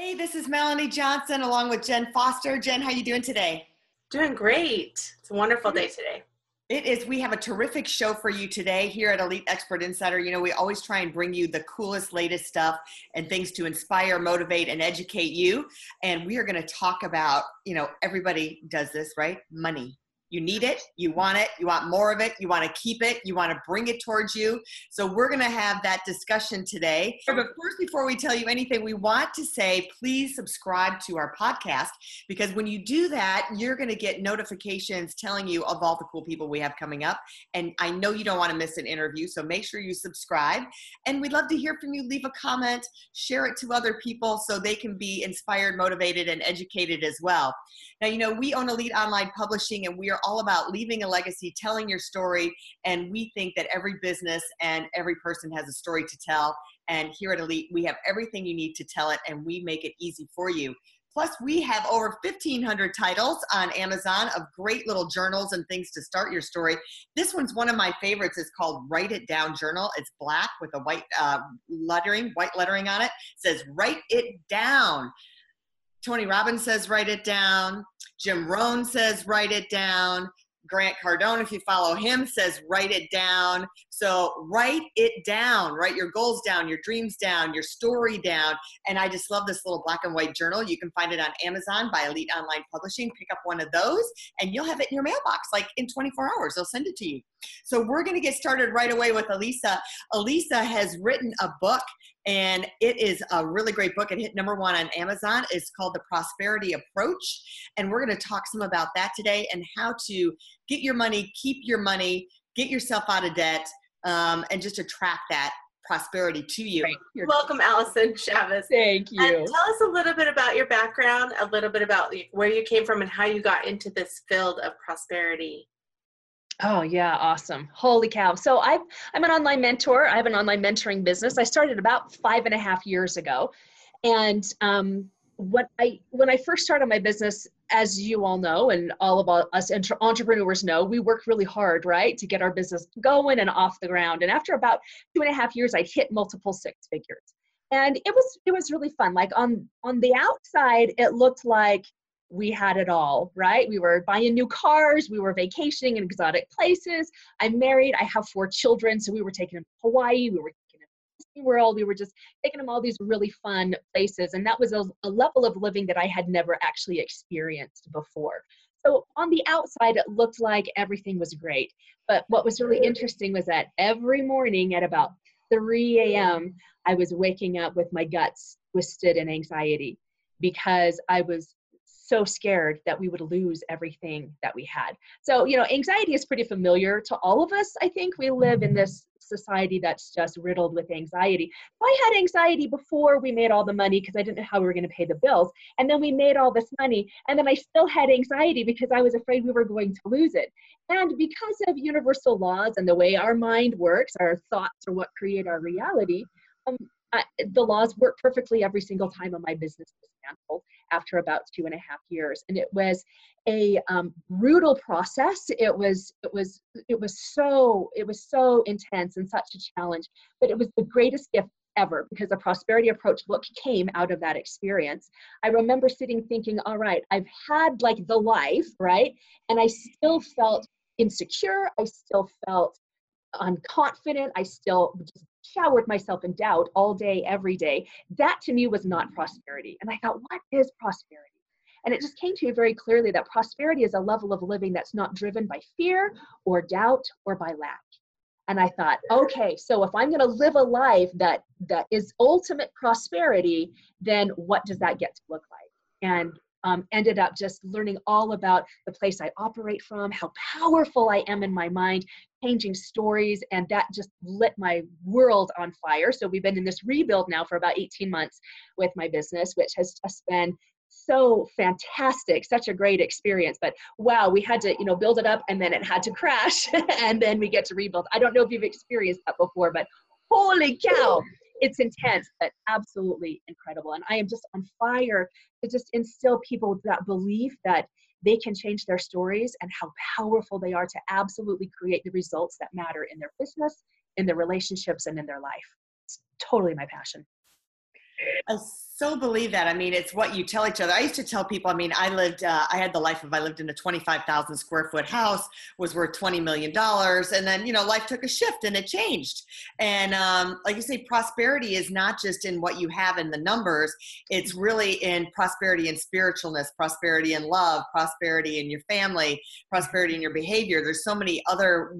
Hey, this is Melanie Johnson along with Jen Foster. Jen, how you doing today? Doing great. It's a wonderful day today. It is. We have a terrific show for you today here at Elite Expert Insider. You know, we always try and bring you the coolest, latest stuff and things to inspire, motivate, and educate you. And we are going to talk about, you know, everybody does this, right? Money you need it, you want it, you want more of it, you want to keep it, you want to bring it towards you. So, we're going to have that discussion today. But first, before we tell you anything, we want to say please subscribe to our podcast because when you do that, you're going to get notifications telling you of all the cool people we have coming up. And I know you don't want to miss an interview, so make sure you subscribe. And we'd love to hear from you. Leave a comment, share it to other people so they can be inspired, motivated, and educated as well. Now, you know, we own Elite Online Publishing and we are all about leaving a legacy, telling your story. And we think that every business and every person has a story to tell. And here at Elite, we have everything you need to tell it and we make it easy for you. Plus, we have over 1,500 titles on Amazon of great little journals and things to start your story. This one's one of my favorites. It's called Write It Down Journal. It's black with a white uh, lettering, white lettering on it. it. Says Write It Down. Tony Robbins says write it down. Jim Rohn says write it down. Grant Cardone, if you follow him, says write it down. So write it down, write your goals down, your dreams down, your story down. And I just love this little black and white journal. You can find it on Amazon by Elite Online Publishing. Pick up one of those and you'll have it in your mailbox like in 24 hours. They'll send it to you. So we're going to get started right away with Elisa. Elisa has written a book and it is a really great book. It hit number one on Amazon. It's called The Prosperity Approach. And we're going to talk some about that today and how to get your money, keep your money, get yourself out of debt, um, and just attract that prosperity to you. Welcome, Allyson Chavez. Thank you. And tell us a little bit about your background, a little bit about where you came from, and how you got into this field of prosperity. Oh yeah, awesome. Holy cow. So I've I'm an online mentor. I have an online mentoring business. I started about five and a half years ago. And um, what I when I first started my business, as you all know, and all of us entrepreneurs know, we work really hard, right, to get our business going and off the ground. And after about two and a half years, I hit multiple six figures, and it was it was really fun. Like on on the outside, it looked like we had it all, right? We were buying new cars, we were vacationing in exotic places. I'm married, I have four children, so we were taking them to Hawaii, we were taking them to Disney World, we were just taking them all these really fun places. And that was a, a level of living that I had never actually experienced before. So on the outside, it looked like everything was great. But what was really interesting was that every morning at about 3 a.m., I was waking up with my guts twisted in anxiety because I was so scared that we would lose everything that we had. So, you know, anxiety is pretty familiar to all of us. I think we live in this society that's just riddled with anxiety. I had anxiety before we made all the money because I didn't know how we were going to pay the bills. And then we made all this money. And then I still had anxiety because I was afraid we were going to lose it. And because of universal laws and the way our mind works, our thoughts are what create our reality. Um, I, the laws work perfectly every single time on my business dismantled after about two and a half years. And it was a um, brutal process. It was it was it was so it was so intense and such a challenge but it was the greatest gift ever because the prosperity approach book came out of that experience. I remember sitting thinking all right i've had like the life right? And i still felt insecure. I still felt unconfident. I still just showered myself in doubt all day, every day. That to me was not prosperity. And I thought, what is prosperity? And it just came to me very clearly that prosperity is a level of living that's not driven by fear or doubt or by lack. And I thought, okay, so if I'm going to live a life that that is ultimate prosperity, then what does that get to look like? And um, ended up just learning all about the place I operate from, how powerful I am in my mind, changing stories, and that just lit my world on fire. So we've been in this rebuild now for about 18 months with my business, which has just been so fantastic such a great experience but wow we had to you know build it up and then it had to crash and then we get to rebuild i don't know if you've experienced that before but holy cow it's intense but absolutely incredible and i am just on fire to just instill people with that belief that they can change their stories and how powerful they are to absolutely create the results that matter in their business in their relationships and in their life. It's totally my passion I so believe that. I mean, it's what you tell each other. I used to tell people, I mean, I lived, uh, I had the life of, I lived in a 25,000 square foot house, was worth $20 million. And then, you know, life took a shift and it changed. And um, like you say, prosperity is not just in what you have in the numbers, it's really in prosperity and spiritualness, prosperity and love, prosperity in your family, prosperity in your behavior. There's so many other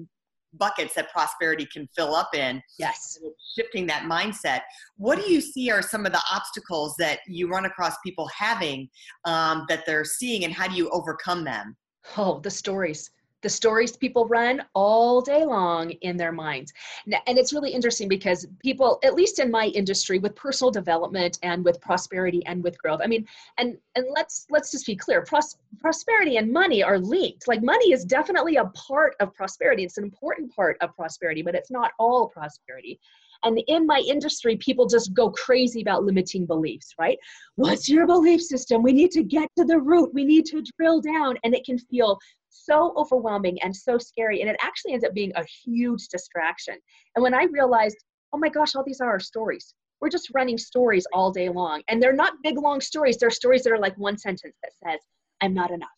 buckets that prosperity can fill up in. Yes. Shifting that mindset. What do you see are some of the obstacles that you run across people having um, that they're seeing, and how do you overcome them? Oh, the stories the stories people run all day long in their minds and it's really interesting because people at least in my industry with personal development and with prosperity and with growth i mean and and let's let's just be clear pros- prosperity and money are linked like money is definitely a part of prosperity it's an important part of prosperity but it's not all prosperity and in my industry, people just go crazy about limiting beliefs, right? What's your belief system? We need to get to the root. We need to drill down. And it can feel so overwhelming and so scary. And it actually ends up being a huge distraction. And when I realized, oh my gosh, all these are our stories. We're just running stories all day long. And they're not big, long stories. They're stories that are like one sentence that says, I'm not enough,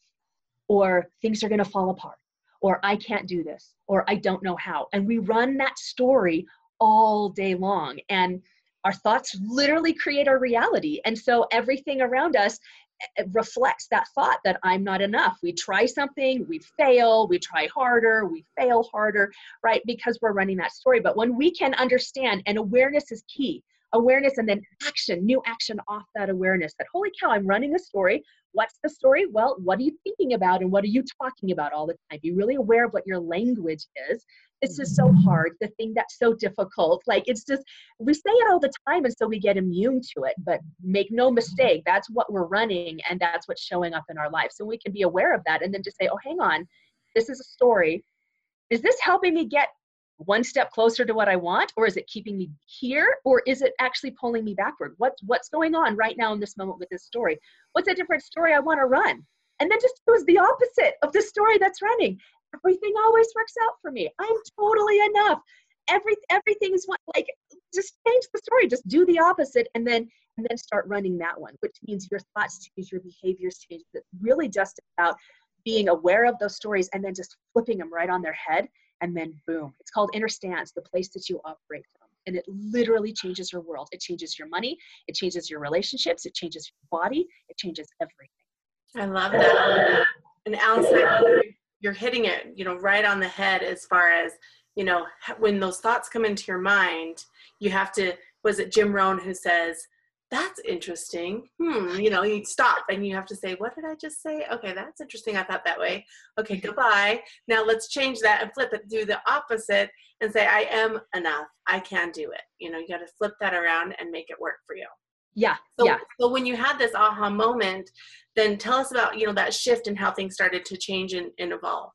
or things are going to fall apart, or I can't do this, or I don't know how. And we run that story all day long. And our thoughts literally create our reality. And so everything around us reflects that thought that I'm not enough. We try something, we fail, we try harder, we fail harder, right? Because we're running that story. But when we can understand, and awareness is key awareness and then action, new action off that awareness that, holy cow, I'm running a story. What's the story? Well, what are you thinking about and what are you talking about all the time? Be really aware of what your language is it's is so hard the thing that's so difficult like it's just we say it all the time and so we get immune to it but make no mistake that's what we're running and that's what's showing up in our life so we can be aware of that and then just say oh hang on this is a story. Is this helping me get one step closer to what i want or is it keeping me here or is it actually pulling me backward? What's what's going on right now in this moment with this story? What's a different story i want to run? And then just choose the opposite of the story that's running everything always works out for me. I'm totally enough. Every everything is like just change the story. Just do the opposite, and then and then start running that one, which means your thoughts change, your behaviors change. It's really just about being aware of those stories and then just flipping them right on their head, and then boom. It's called inner stance, the place that you operate from. And it literally changes your world. It changes your money. It changes your relationships. It changes your body. It changes everything. I love that. And Allyson, you're hitting it, you know, right on the head as far as, you know, when those thoughts come into your mind, you have to, was it Jim Rohn who says, that's interesting. Hmm, you know, you stop and you have to say, what did I just say? Okay, that's interesting. I thought that way. Okay, goodbye. Now let's change that and flip it, do the opposite and say, I am enough. I can do it. You know, you got to flip that around and make it work for you. Yeah. So, yeah. so when you had this aha moment, then tell us about, you know, that shift and how things started to change and, and evolve.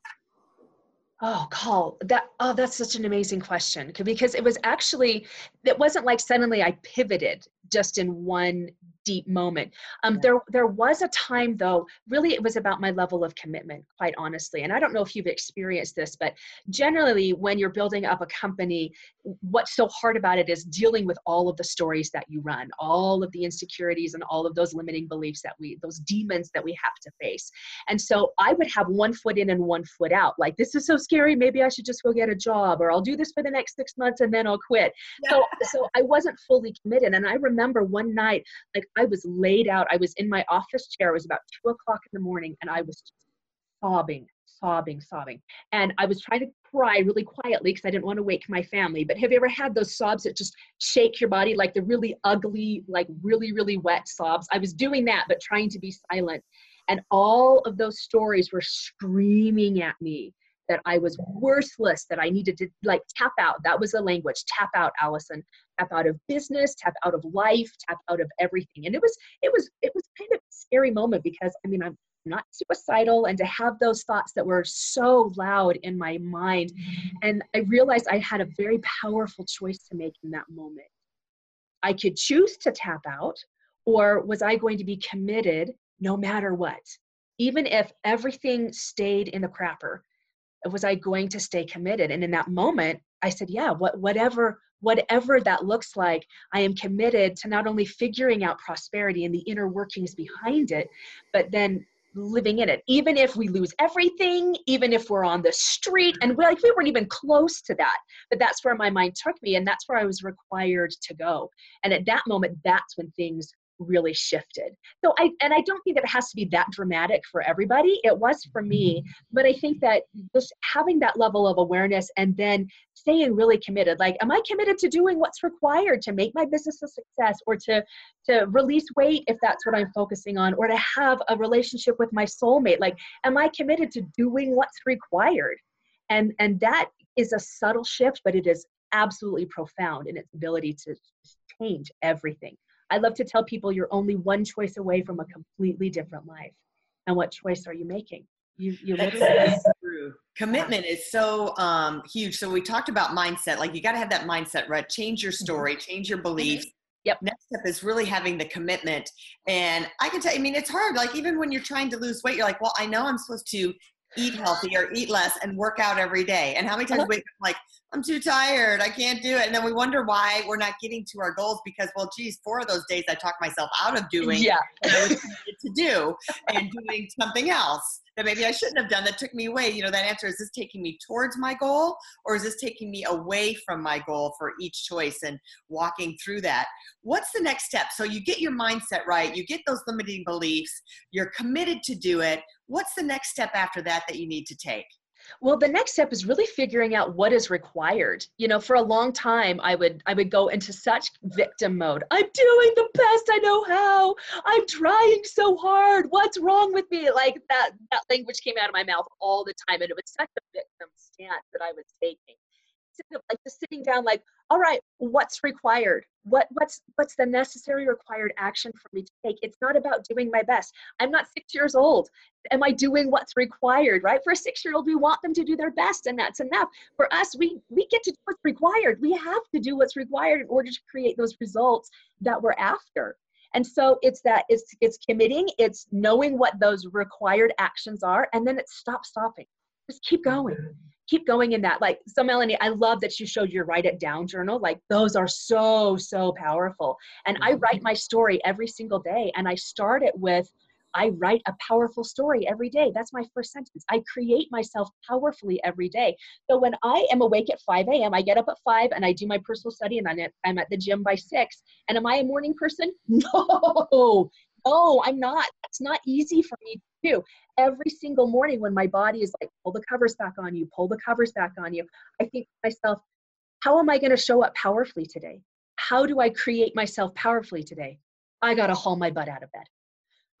Oh, call that. Oh, that's such an amazing question because it was actually, it wasn't like suddenly I pivoted just in one deep moment. Um, yeah. There, there was a time though. Really, it was about my level of commitment, quite honestly. And I don't know if you've experienced this, but generally, when you're building up a company, what's so hard about it is dealing with all of the stories that you run, all of the insecurities, and all of those limiting beliefs that we, those demons that we have to face. And so I would have one foot in and one foot out. Like this is so scary. Maybe I should just go get a job, or I'll do this for the next six months and then I'll quit. Yeah. So, so I wasn't fully committed. And I remember one night, like I was laid out. I was in my office chair. It was about two o'clock in the morning, and I was sobbing, sobbing, sobbing. And I was trying to cry really quietly because I didn't want to wake my family. But have you ever had those sobs that just shake your body, like the really ugly, like really, really wet sobs? I was doing that, but trying to be silent. And all of those stories were screaming at me that I was worthless, that I needed to like tap out. That was the language. Tap out, Allyson. Tap out of business, tap out of life, tap out of everything. And it was, it was, it was kind of a scary moment because I mean, I'm not suicidal and to have those thoughts that were so loud in my mind. And I realized I had a very powerful choice to make in that moment. I could choose to tap out, or was I going to be committed no matter what? Even if everything stayed in the crapper, was I going to stay committed? And in that moment, I said, yeah, what, whatever, whatever that looks like, I am committed to not only figuring out prosperity and the inner workings behind it, but then living in it. Even if we lose everything even if we're on the street mm-hmm. and we like we weren't even close to that but that's where my mind took me and that's where i was required to go. And at that moment that's when things really shifted. So I and I don't think that it has to be that dramatic for everybody. It was for me, mm-hmm. but I think that just having that level of awareness and then staying really committed. Like, am I committed to doing what's required to make my business a success or to to release weight if that's what I'm focusing on, or to have a relationship with my soulmate? Like, am I committed to doing what's required? And and that is a subtle shift, but it is absolutely profound in its ability to change everything. I love to tell people you're only one choice away from a completely different life. And what choice are you making? You, you literally. Commitment is so um, huge. So we talked about mindset. Like you got to have that mindset, right? Change your mm-hmm. story, change your beliefs. Yep. Next step is really having the commitment. And I can tell you, I mean, it's hard. Like even when you're trying to lose weight, you're like, well, I know I'm supposed to eat healthy or eat less and work out every day. And how many times uh-huh. we wake up like, I'm too tired, I can't do it. And then we wonder why we're not getting to our goals because, well, geez, four of those days I talked myself out of doing yeah. what I to do and doing something else that maybe I shouldn't have done that took me away. You know, that answer is this taking me towards my goal or is this taking me away from my goal for each choice and walking through that? What's the next step? So you get your mindset right, you get those limiting beliefs, you're committed to do it. What's the next step after that that you need to take? well the next step is really figuring out what is required. You know for a long time i would i would go into such victim mode. I'm doing the best i know how. I'm trying so hard. What's wrong with me? Like that that language came out of my mouth all the time and it was such a victim stance that i was taking like just sitting down like all right what's required? What what's what's the necessary required action for me to take? It's not about doing my best. I'm not six years old. Am i doing what's required? Right? For a six year old we want them to do their best and that's enough. For us we we get to do what's required. We have to do what's required in order to create those results that we're after. And so it's that it's it's committing it's knowing what those required actions are and then it's stop stopping. Just keep going keep going in that like so melanie i love that you showed your write it down journal like those are so so powerful and i mm-hmm. write my story every single day and i start it with I write a powerful story every day. That's my first sentence. I create myself powerfully every day. So when I am awake at 5 a.m., I get up at 5 and I do my personal study and then I'm at the gym by 6. And am I a morning person? No, no, I'm not. It's not easy for me do. Every single morning when my body is like, pull the covers back on you, pull the covers back on you, I think to myself, how am I going to show up powerfully today? How do I create myself powerfully today? I got to haul my butt out of bed.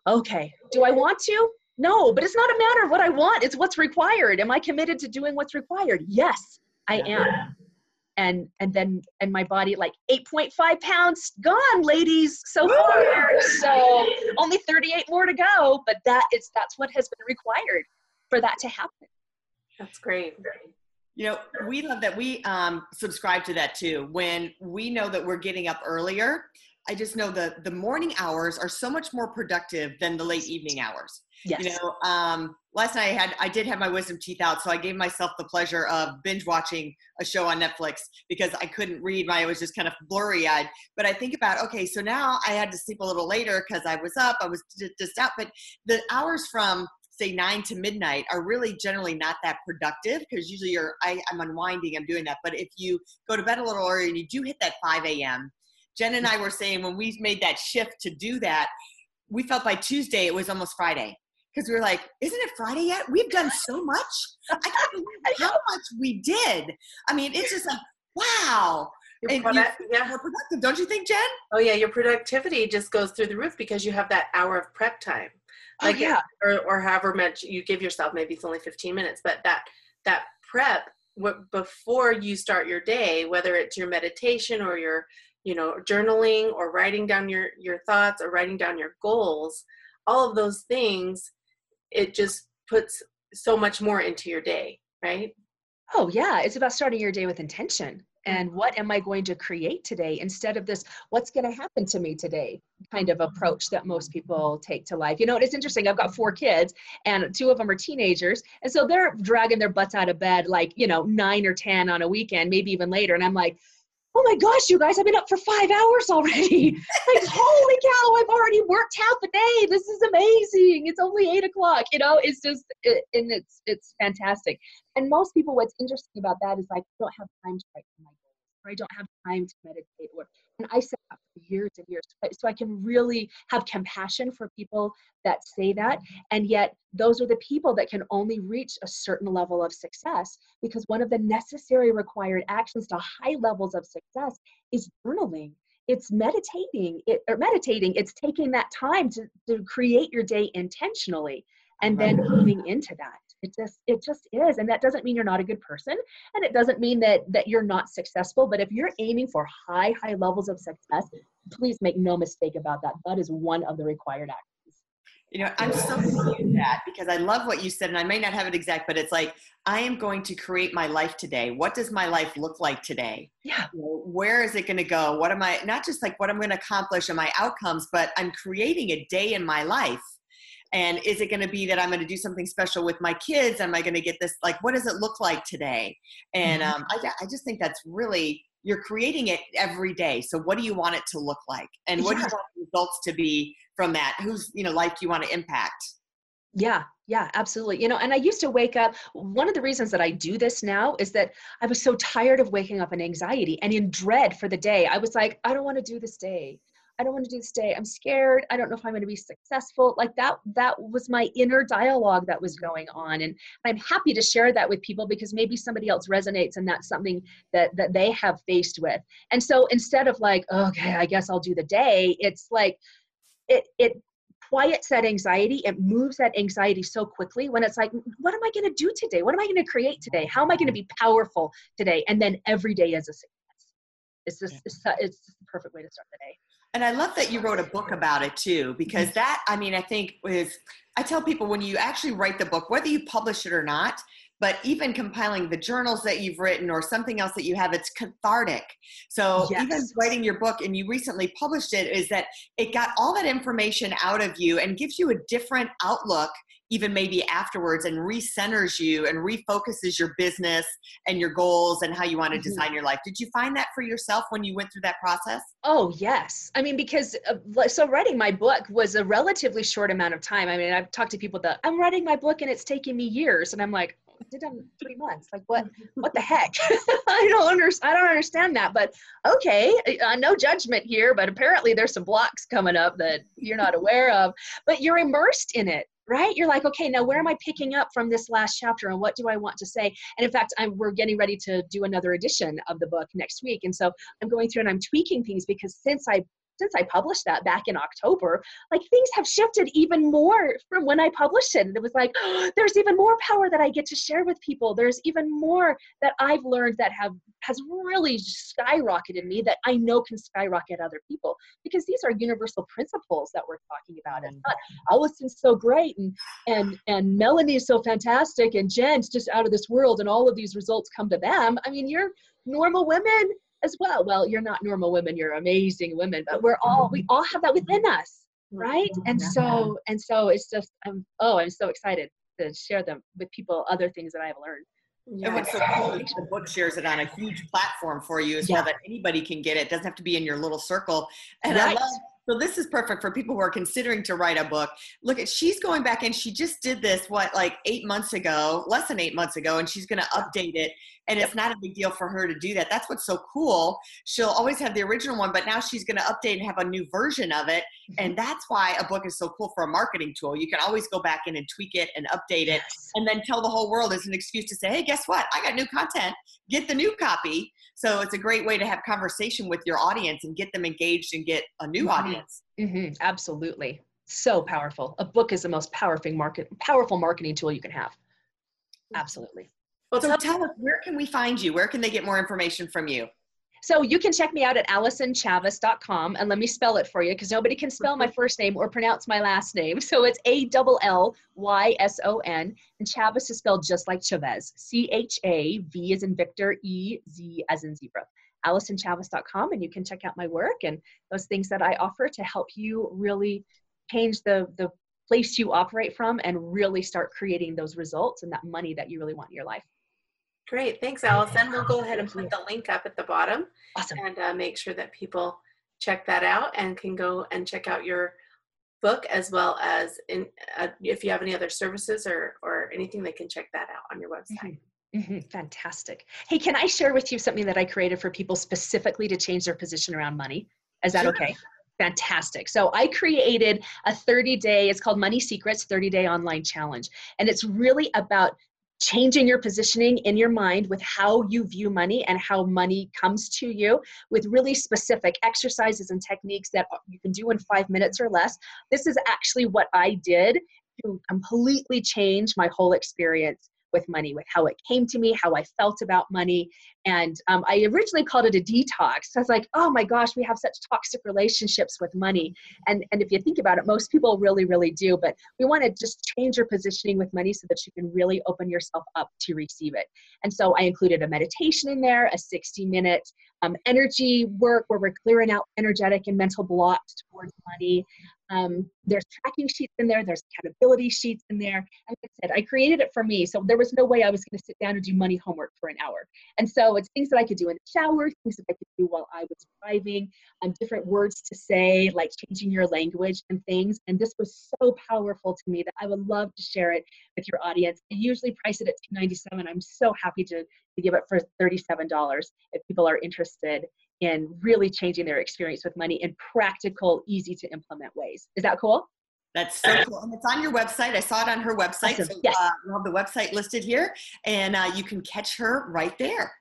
Okay, do I want to? No, but it's not a matter of what I want, it's what's required. Am I committed to doing what's required? Yes, I am and and then and my body like 8.5 pounds gone ladies so far. So only 38 more to go but that is that's what has been required for that to happen. That's great. You know we love that we um, subscribe to that too. When we know that we're getting up earlier i just know that the morning hours are so much more productive than the late evening hours yes. you know um, last night I had I did have my wisdom teeth out, so I gave myself the pleasure of binge watching a show on Netflix because I couldn't read. My it was just kind of blurry eyed. But I think about okay, so now I had to sleep a little later because I was up, I was just out. But the hours from say nine to midnight are really generally not that productive because usually you're I, I'm unwinding, I'm doing that. But if you go to bed a little earlier and you do hit that 5 a.m. Jen and I were saying when we made that shift to do that, we felt by Tuesday it was almost Friday because we were like, isn't it Friday yet? We've done so much. I can't believe how much we did. I mean, it's just like, wow. Your product- you, yeah. more productive, don't you think, Jen? Oh yeah, your productivity just goes through the roof because you have that hour of prep time. Oh, Like yeah. or, or however much you give yourself maybe it's only 15 minutes but that that prep what before you start your day whether it's your meditation or your you know journaling or writing down your your thoughts or writing down your goals all of those things it just puts so much more into your day right Oh, yeah. It's about starting your day with intention. Mm-hmm. And what am I going to create today instead of this, what's going to happen to me today kind of approach that most people take to life? You know, it's interesting. I've got four kids, and two of them are teenagers. And so they're dragging their butts out of bed like, you know, nine or 10 on a weekend, maybe even later. And I'm like, oh my gosh, you guys, I've been up for five hours already. like, holy cow, I've already worked half a day. This is amazing. It's only eight o'clock. You know, it's just, it, and it's, it's fantastic. And most people, what's interesting about that is like, I don't have time to write my or I don't have time to meditate, or, and I set up for years and years. So- So I can really have compassion for people that say that. And yet, those are the people that can only reach a certain level of success because one of the necessary required actions to high levels of success is journaling. It's meditating, it, or meditating. It's taking that time to, to create your day intentionally and then moving into that it just it just is and that doesn't mean you're not a good person and it doesn't mean that that you're not successful but if you're aiming for high high levels of success please make no mistake about that that is one of the required actions You know, I'm so you that because I love what you said, and I may not have it exact, but it's like I am going to create my life today. What does my life look like today? yeah Where is it going to go? What am I? Not just like what I'm going to accomplish and my outcomes, but I'm creating a day in my life. And is it going to be that I'm going to do something special with my kids? Am I going to get this? Like, what does it look like today? And Mhm. um, I, I just think that's really you're creating it every day. So what do you want it to look like? And what do you want the results to be from that? who's you know life you want to impact? Yeah, yeah, absolutely. You know, and I used to wake up. One of the reasons that I do this now is that I was so tired of waking up in anxiety and in dread for the day. I was like, I don't want to do this day. I don't want to do this day. I'm scared. I don't know if I'm going to be successful. Like that, that was my inner dialogue that was going on. And I'm happy to share that with people because maybe somebody else resonates and that's something that, that they have faced with. And so instead of like, okay, I guess I'll do the day, it's like, it, it quiets that anxiety it moves that anxiety so quickly when it's like what am i going to do today what am i going to create today how am i going to be powerful today and then every day is a success it's just it's, it's the perfect way to start the day And I love that you wrote a book about it too, because mm-hmm. that, I mean, I think is, I tell people when you actually write the book, whether you publish it or not, but even compiling the journals that you've written or something else that you have, it's cathartic. So even writing your book and you recently published it is that it got all that information out of you and gives you a different outlook even maybe afterwards and recenters you and refocuses your business and your goals and how you want to Mhm. design your life. Did you find that for yourself when you went through that process? Oh, yes. I mean, because uh, so writing my book was a relatively short amount of time. I mean, I've talked to people that I'm writing my book and it's taking me years. And I'm like, I did it in three months. Like, what? What the heck? I don't understand. I don't understand that. But okay, uh, no judgment here. But apparently, there's some blocks coming up that you're not aware of. But you're immersed in it, right? You're like, okay, now where am I picking up from this last chapter, and what do I want to say? And in fact, I'm, we're getting ready to do another edition of the book next week, and so I'm going through and I'm tweaking things because since I since I published that back in October, like things have shifted even more from when I published it. And it was like, there's even more power that I get to share with people. There's even more that I've learned that have has really skyrocketed me that I know can skyrocket other people because these are universal principles that we're talking about. It's not mm-hmm. oh, Allyson's so great and and and Melanie's so fantastic and Jen's just out of this world and all of these results come to them. I mean, you're normal women as well. Well, you're not normal women, you're amazing women, but we're all we all have that within us, right? And so and so it's just I'm oh, I'm so excited to share them with people other things that I've learned. And what's so cool is the book shares it on a huge platform for you as well that anybody can get it. It doesn't have to be in your little circle. And I love So this is perfect for people who are considering to write a book. Look at she's going back and she just did this what like 8 months ago, less than 8 months ago and she's going to update it and it's not a big deal for her to do that. That's what's so cool. She'll always have the original one, but now she's going to update and have a new version of it. Mm-hmm. And that's why a book is so cool for a marketing tool. You can always go back in and tweak it and update it yes. and then tell the whole world as an excuse to say, "Hey, guess what? I got new content. Get the new copy." So it's a great way to have conversation with your audience and get them engaged and get a new mm-hmm. audience. Mm-hmm. Absolutely. So powerful. A book is the most powerful market powerful marketing tool you can have. Absolutely. Well, so tell us, where can we find you? Where can they get more information from you? So you can check me out at AllysonChavez.com and let me spell it for you because nobody can spell my first name or pronounce my last name. So it's A L L Y S O N and Chavez is spelled just like Chavez. C H A V as in Victor, E Z as in zebra. AllysonChavez.com and you can check out my work and those things that I offer to help you really change the the place you operate from and really start creating those results and that money that you really want in your life. Great, thanks, Allyson. We'll go ahead and put the link up at the bottom awesome. and uh, make sure that people check that out and can go and check out your book as well as in, uh, if you have any other services or, or anything, they can check that out on your website. Mm-hmm. Mm-hmm. Fantastic. Hey, can I share with you something that I created for people specifically to change their position around money? Is that sure. okay? Fantastic. So I created a 30 day, it's called Money Secrets 30 Day Online Challenge. And it's really about changing your positioning in your mind with how you view money and how money comes to you with really specific exercises and techniques that you can do in five minutes or less. This is actually what I did to completely change my whole experience with money, with how it came to me, how I felt about money. And um, I originally called it a detox. I was like, oh my gosh, we have such toxic relationships with money. And, and if you think about it, most people really, really do. But we want to just change your positioning with money so that you can really open yourself up to receive it. And so I included a meditation in there, a 60 minute um, energy work where we're clearing out energetic and mental blocks towards money. Um, there's tracking sheets in there, there's accountability sheets in there. And like I said, I created it for me. So there was no way I was going to sit down and do money homework for an hour. And so it's things that I could do in the shower, things that I could do while I was driving, um, different words to say, like changing your language and things. And this was so powerful to me that I would love to share it with your audience. I usually price it at 297 I'm so happy to, to give it for $37 if people are interested in really changing their experience with money in practical, easy to implement ways. Is that cool? That's so cool. And it's on your website. I saw it on her website. Awesome. So yes. uh, we'll have the website listed here and uh, you can catch her right there.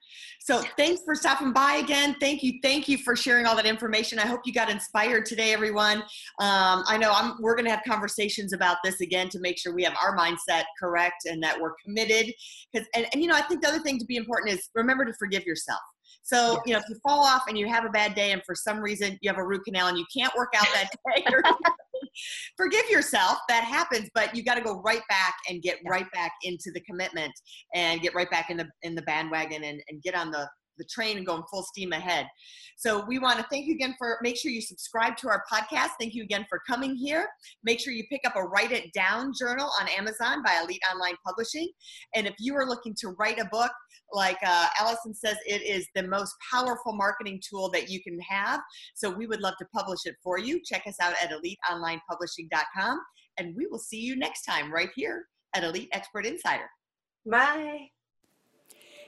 So thanks for stopping by again. Thank you. Thank you for sharing all that information. I hope you got inspired today, everyone. Um, I know I'm, we're going to have conversations about this again to make sure we have our mindset correct and that we're committed. And, and, you know, I think the other thing to be important is remember to forgive yourself. So, yes. you know, if you fall off and you have a bad day and for some reason you have a root canal and you can't work out that day, forgive yourself. That happens, but you got to go right back and get yeah. right back into the commitment and get right back in the in the bandwagon and, and get on the the train and going full steam ahead. So we want to thank you again for make sure you subscribe to our podcast. Thank you again for coming here. Make sure you pick up a write it down journal on Amazon by Elite Online Publishing. And if you are looking to write a book, like uh, Allyson says, it is the most powerful marketing tool that you can have. So we would love to publish it for you. Check us out at eliteonlinepublishing.com. And we will see you next time right here at Elite Expert Insider. Bye.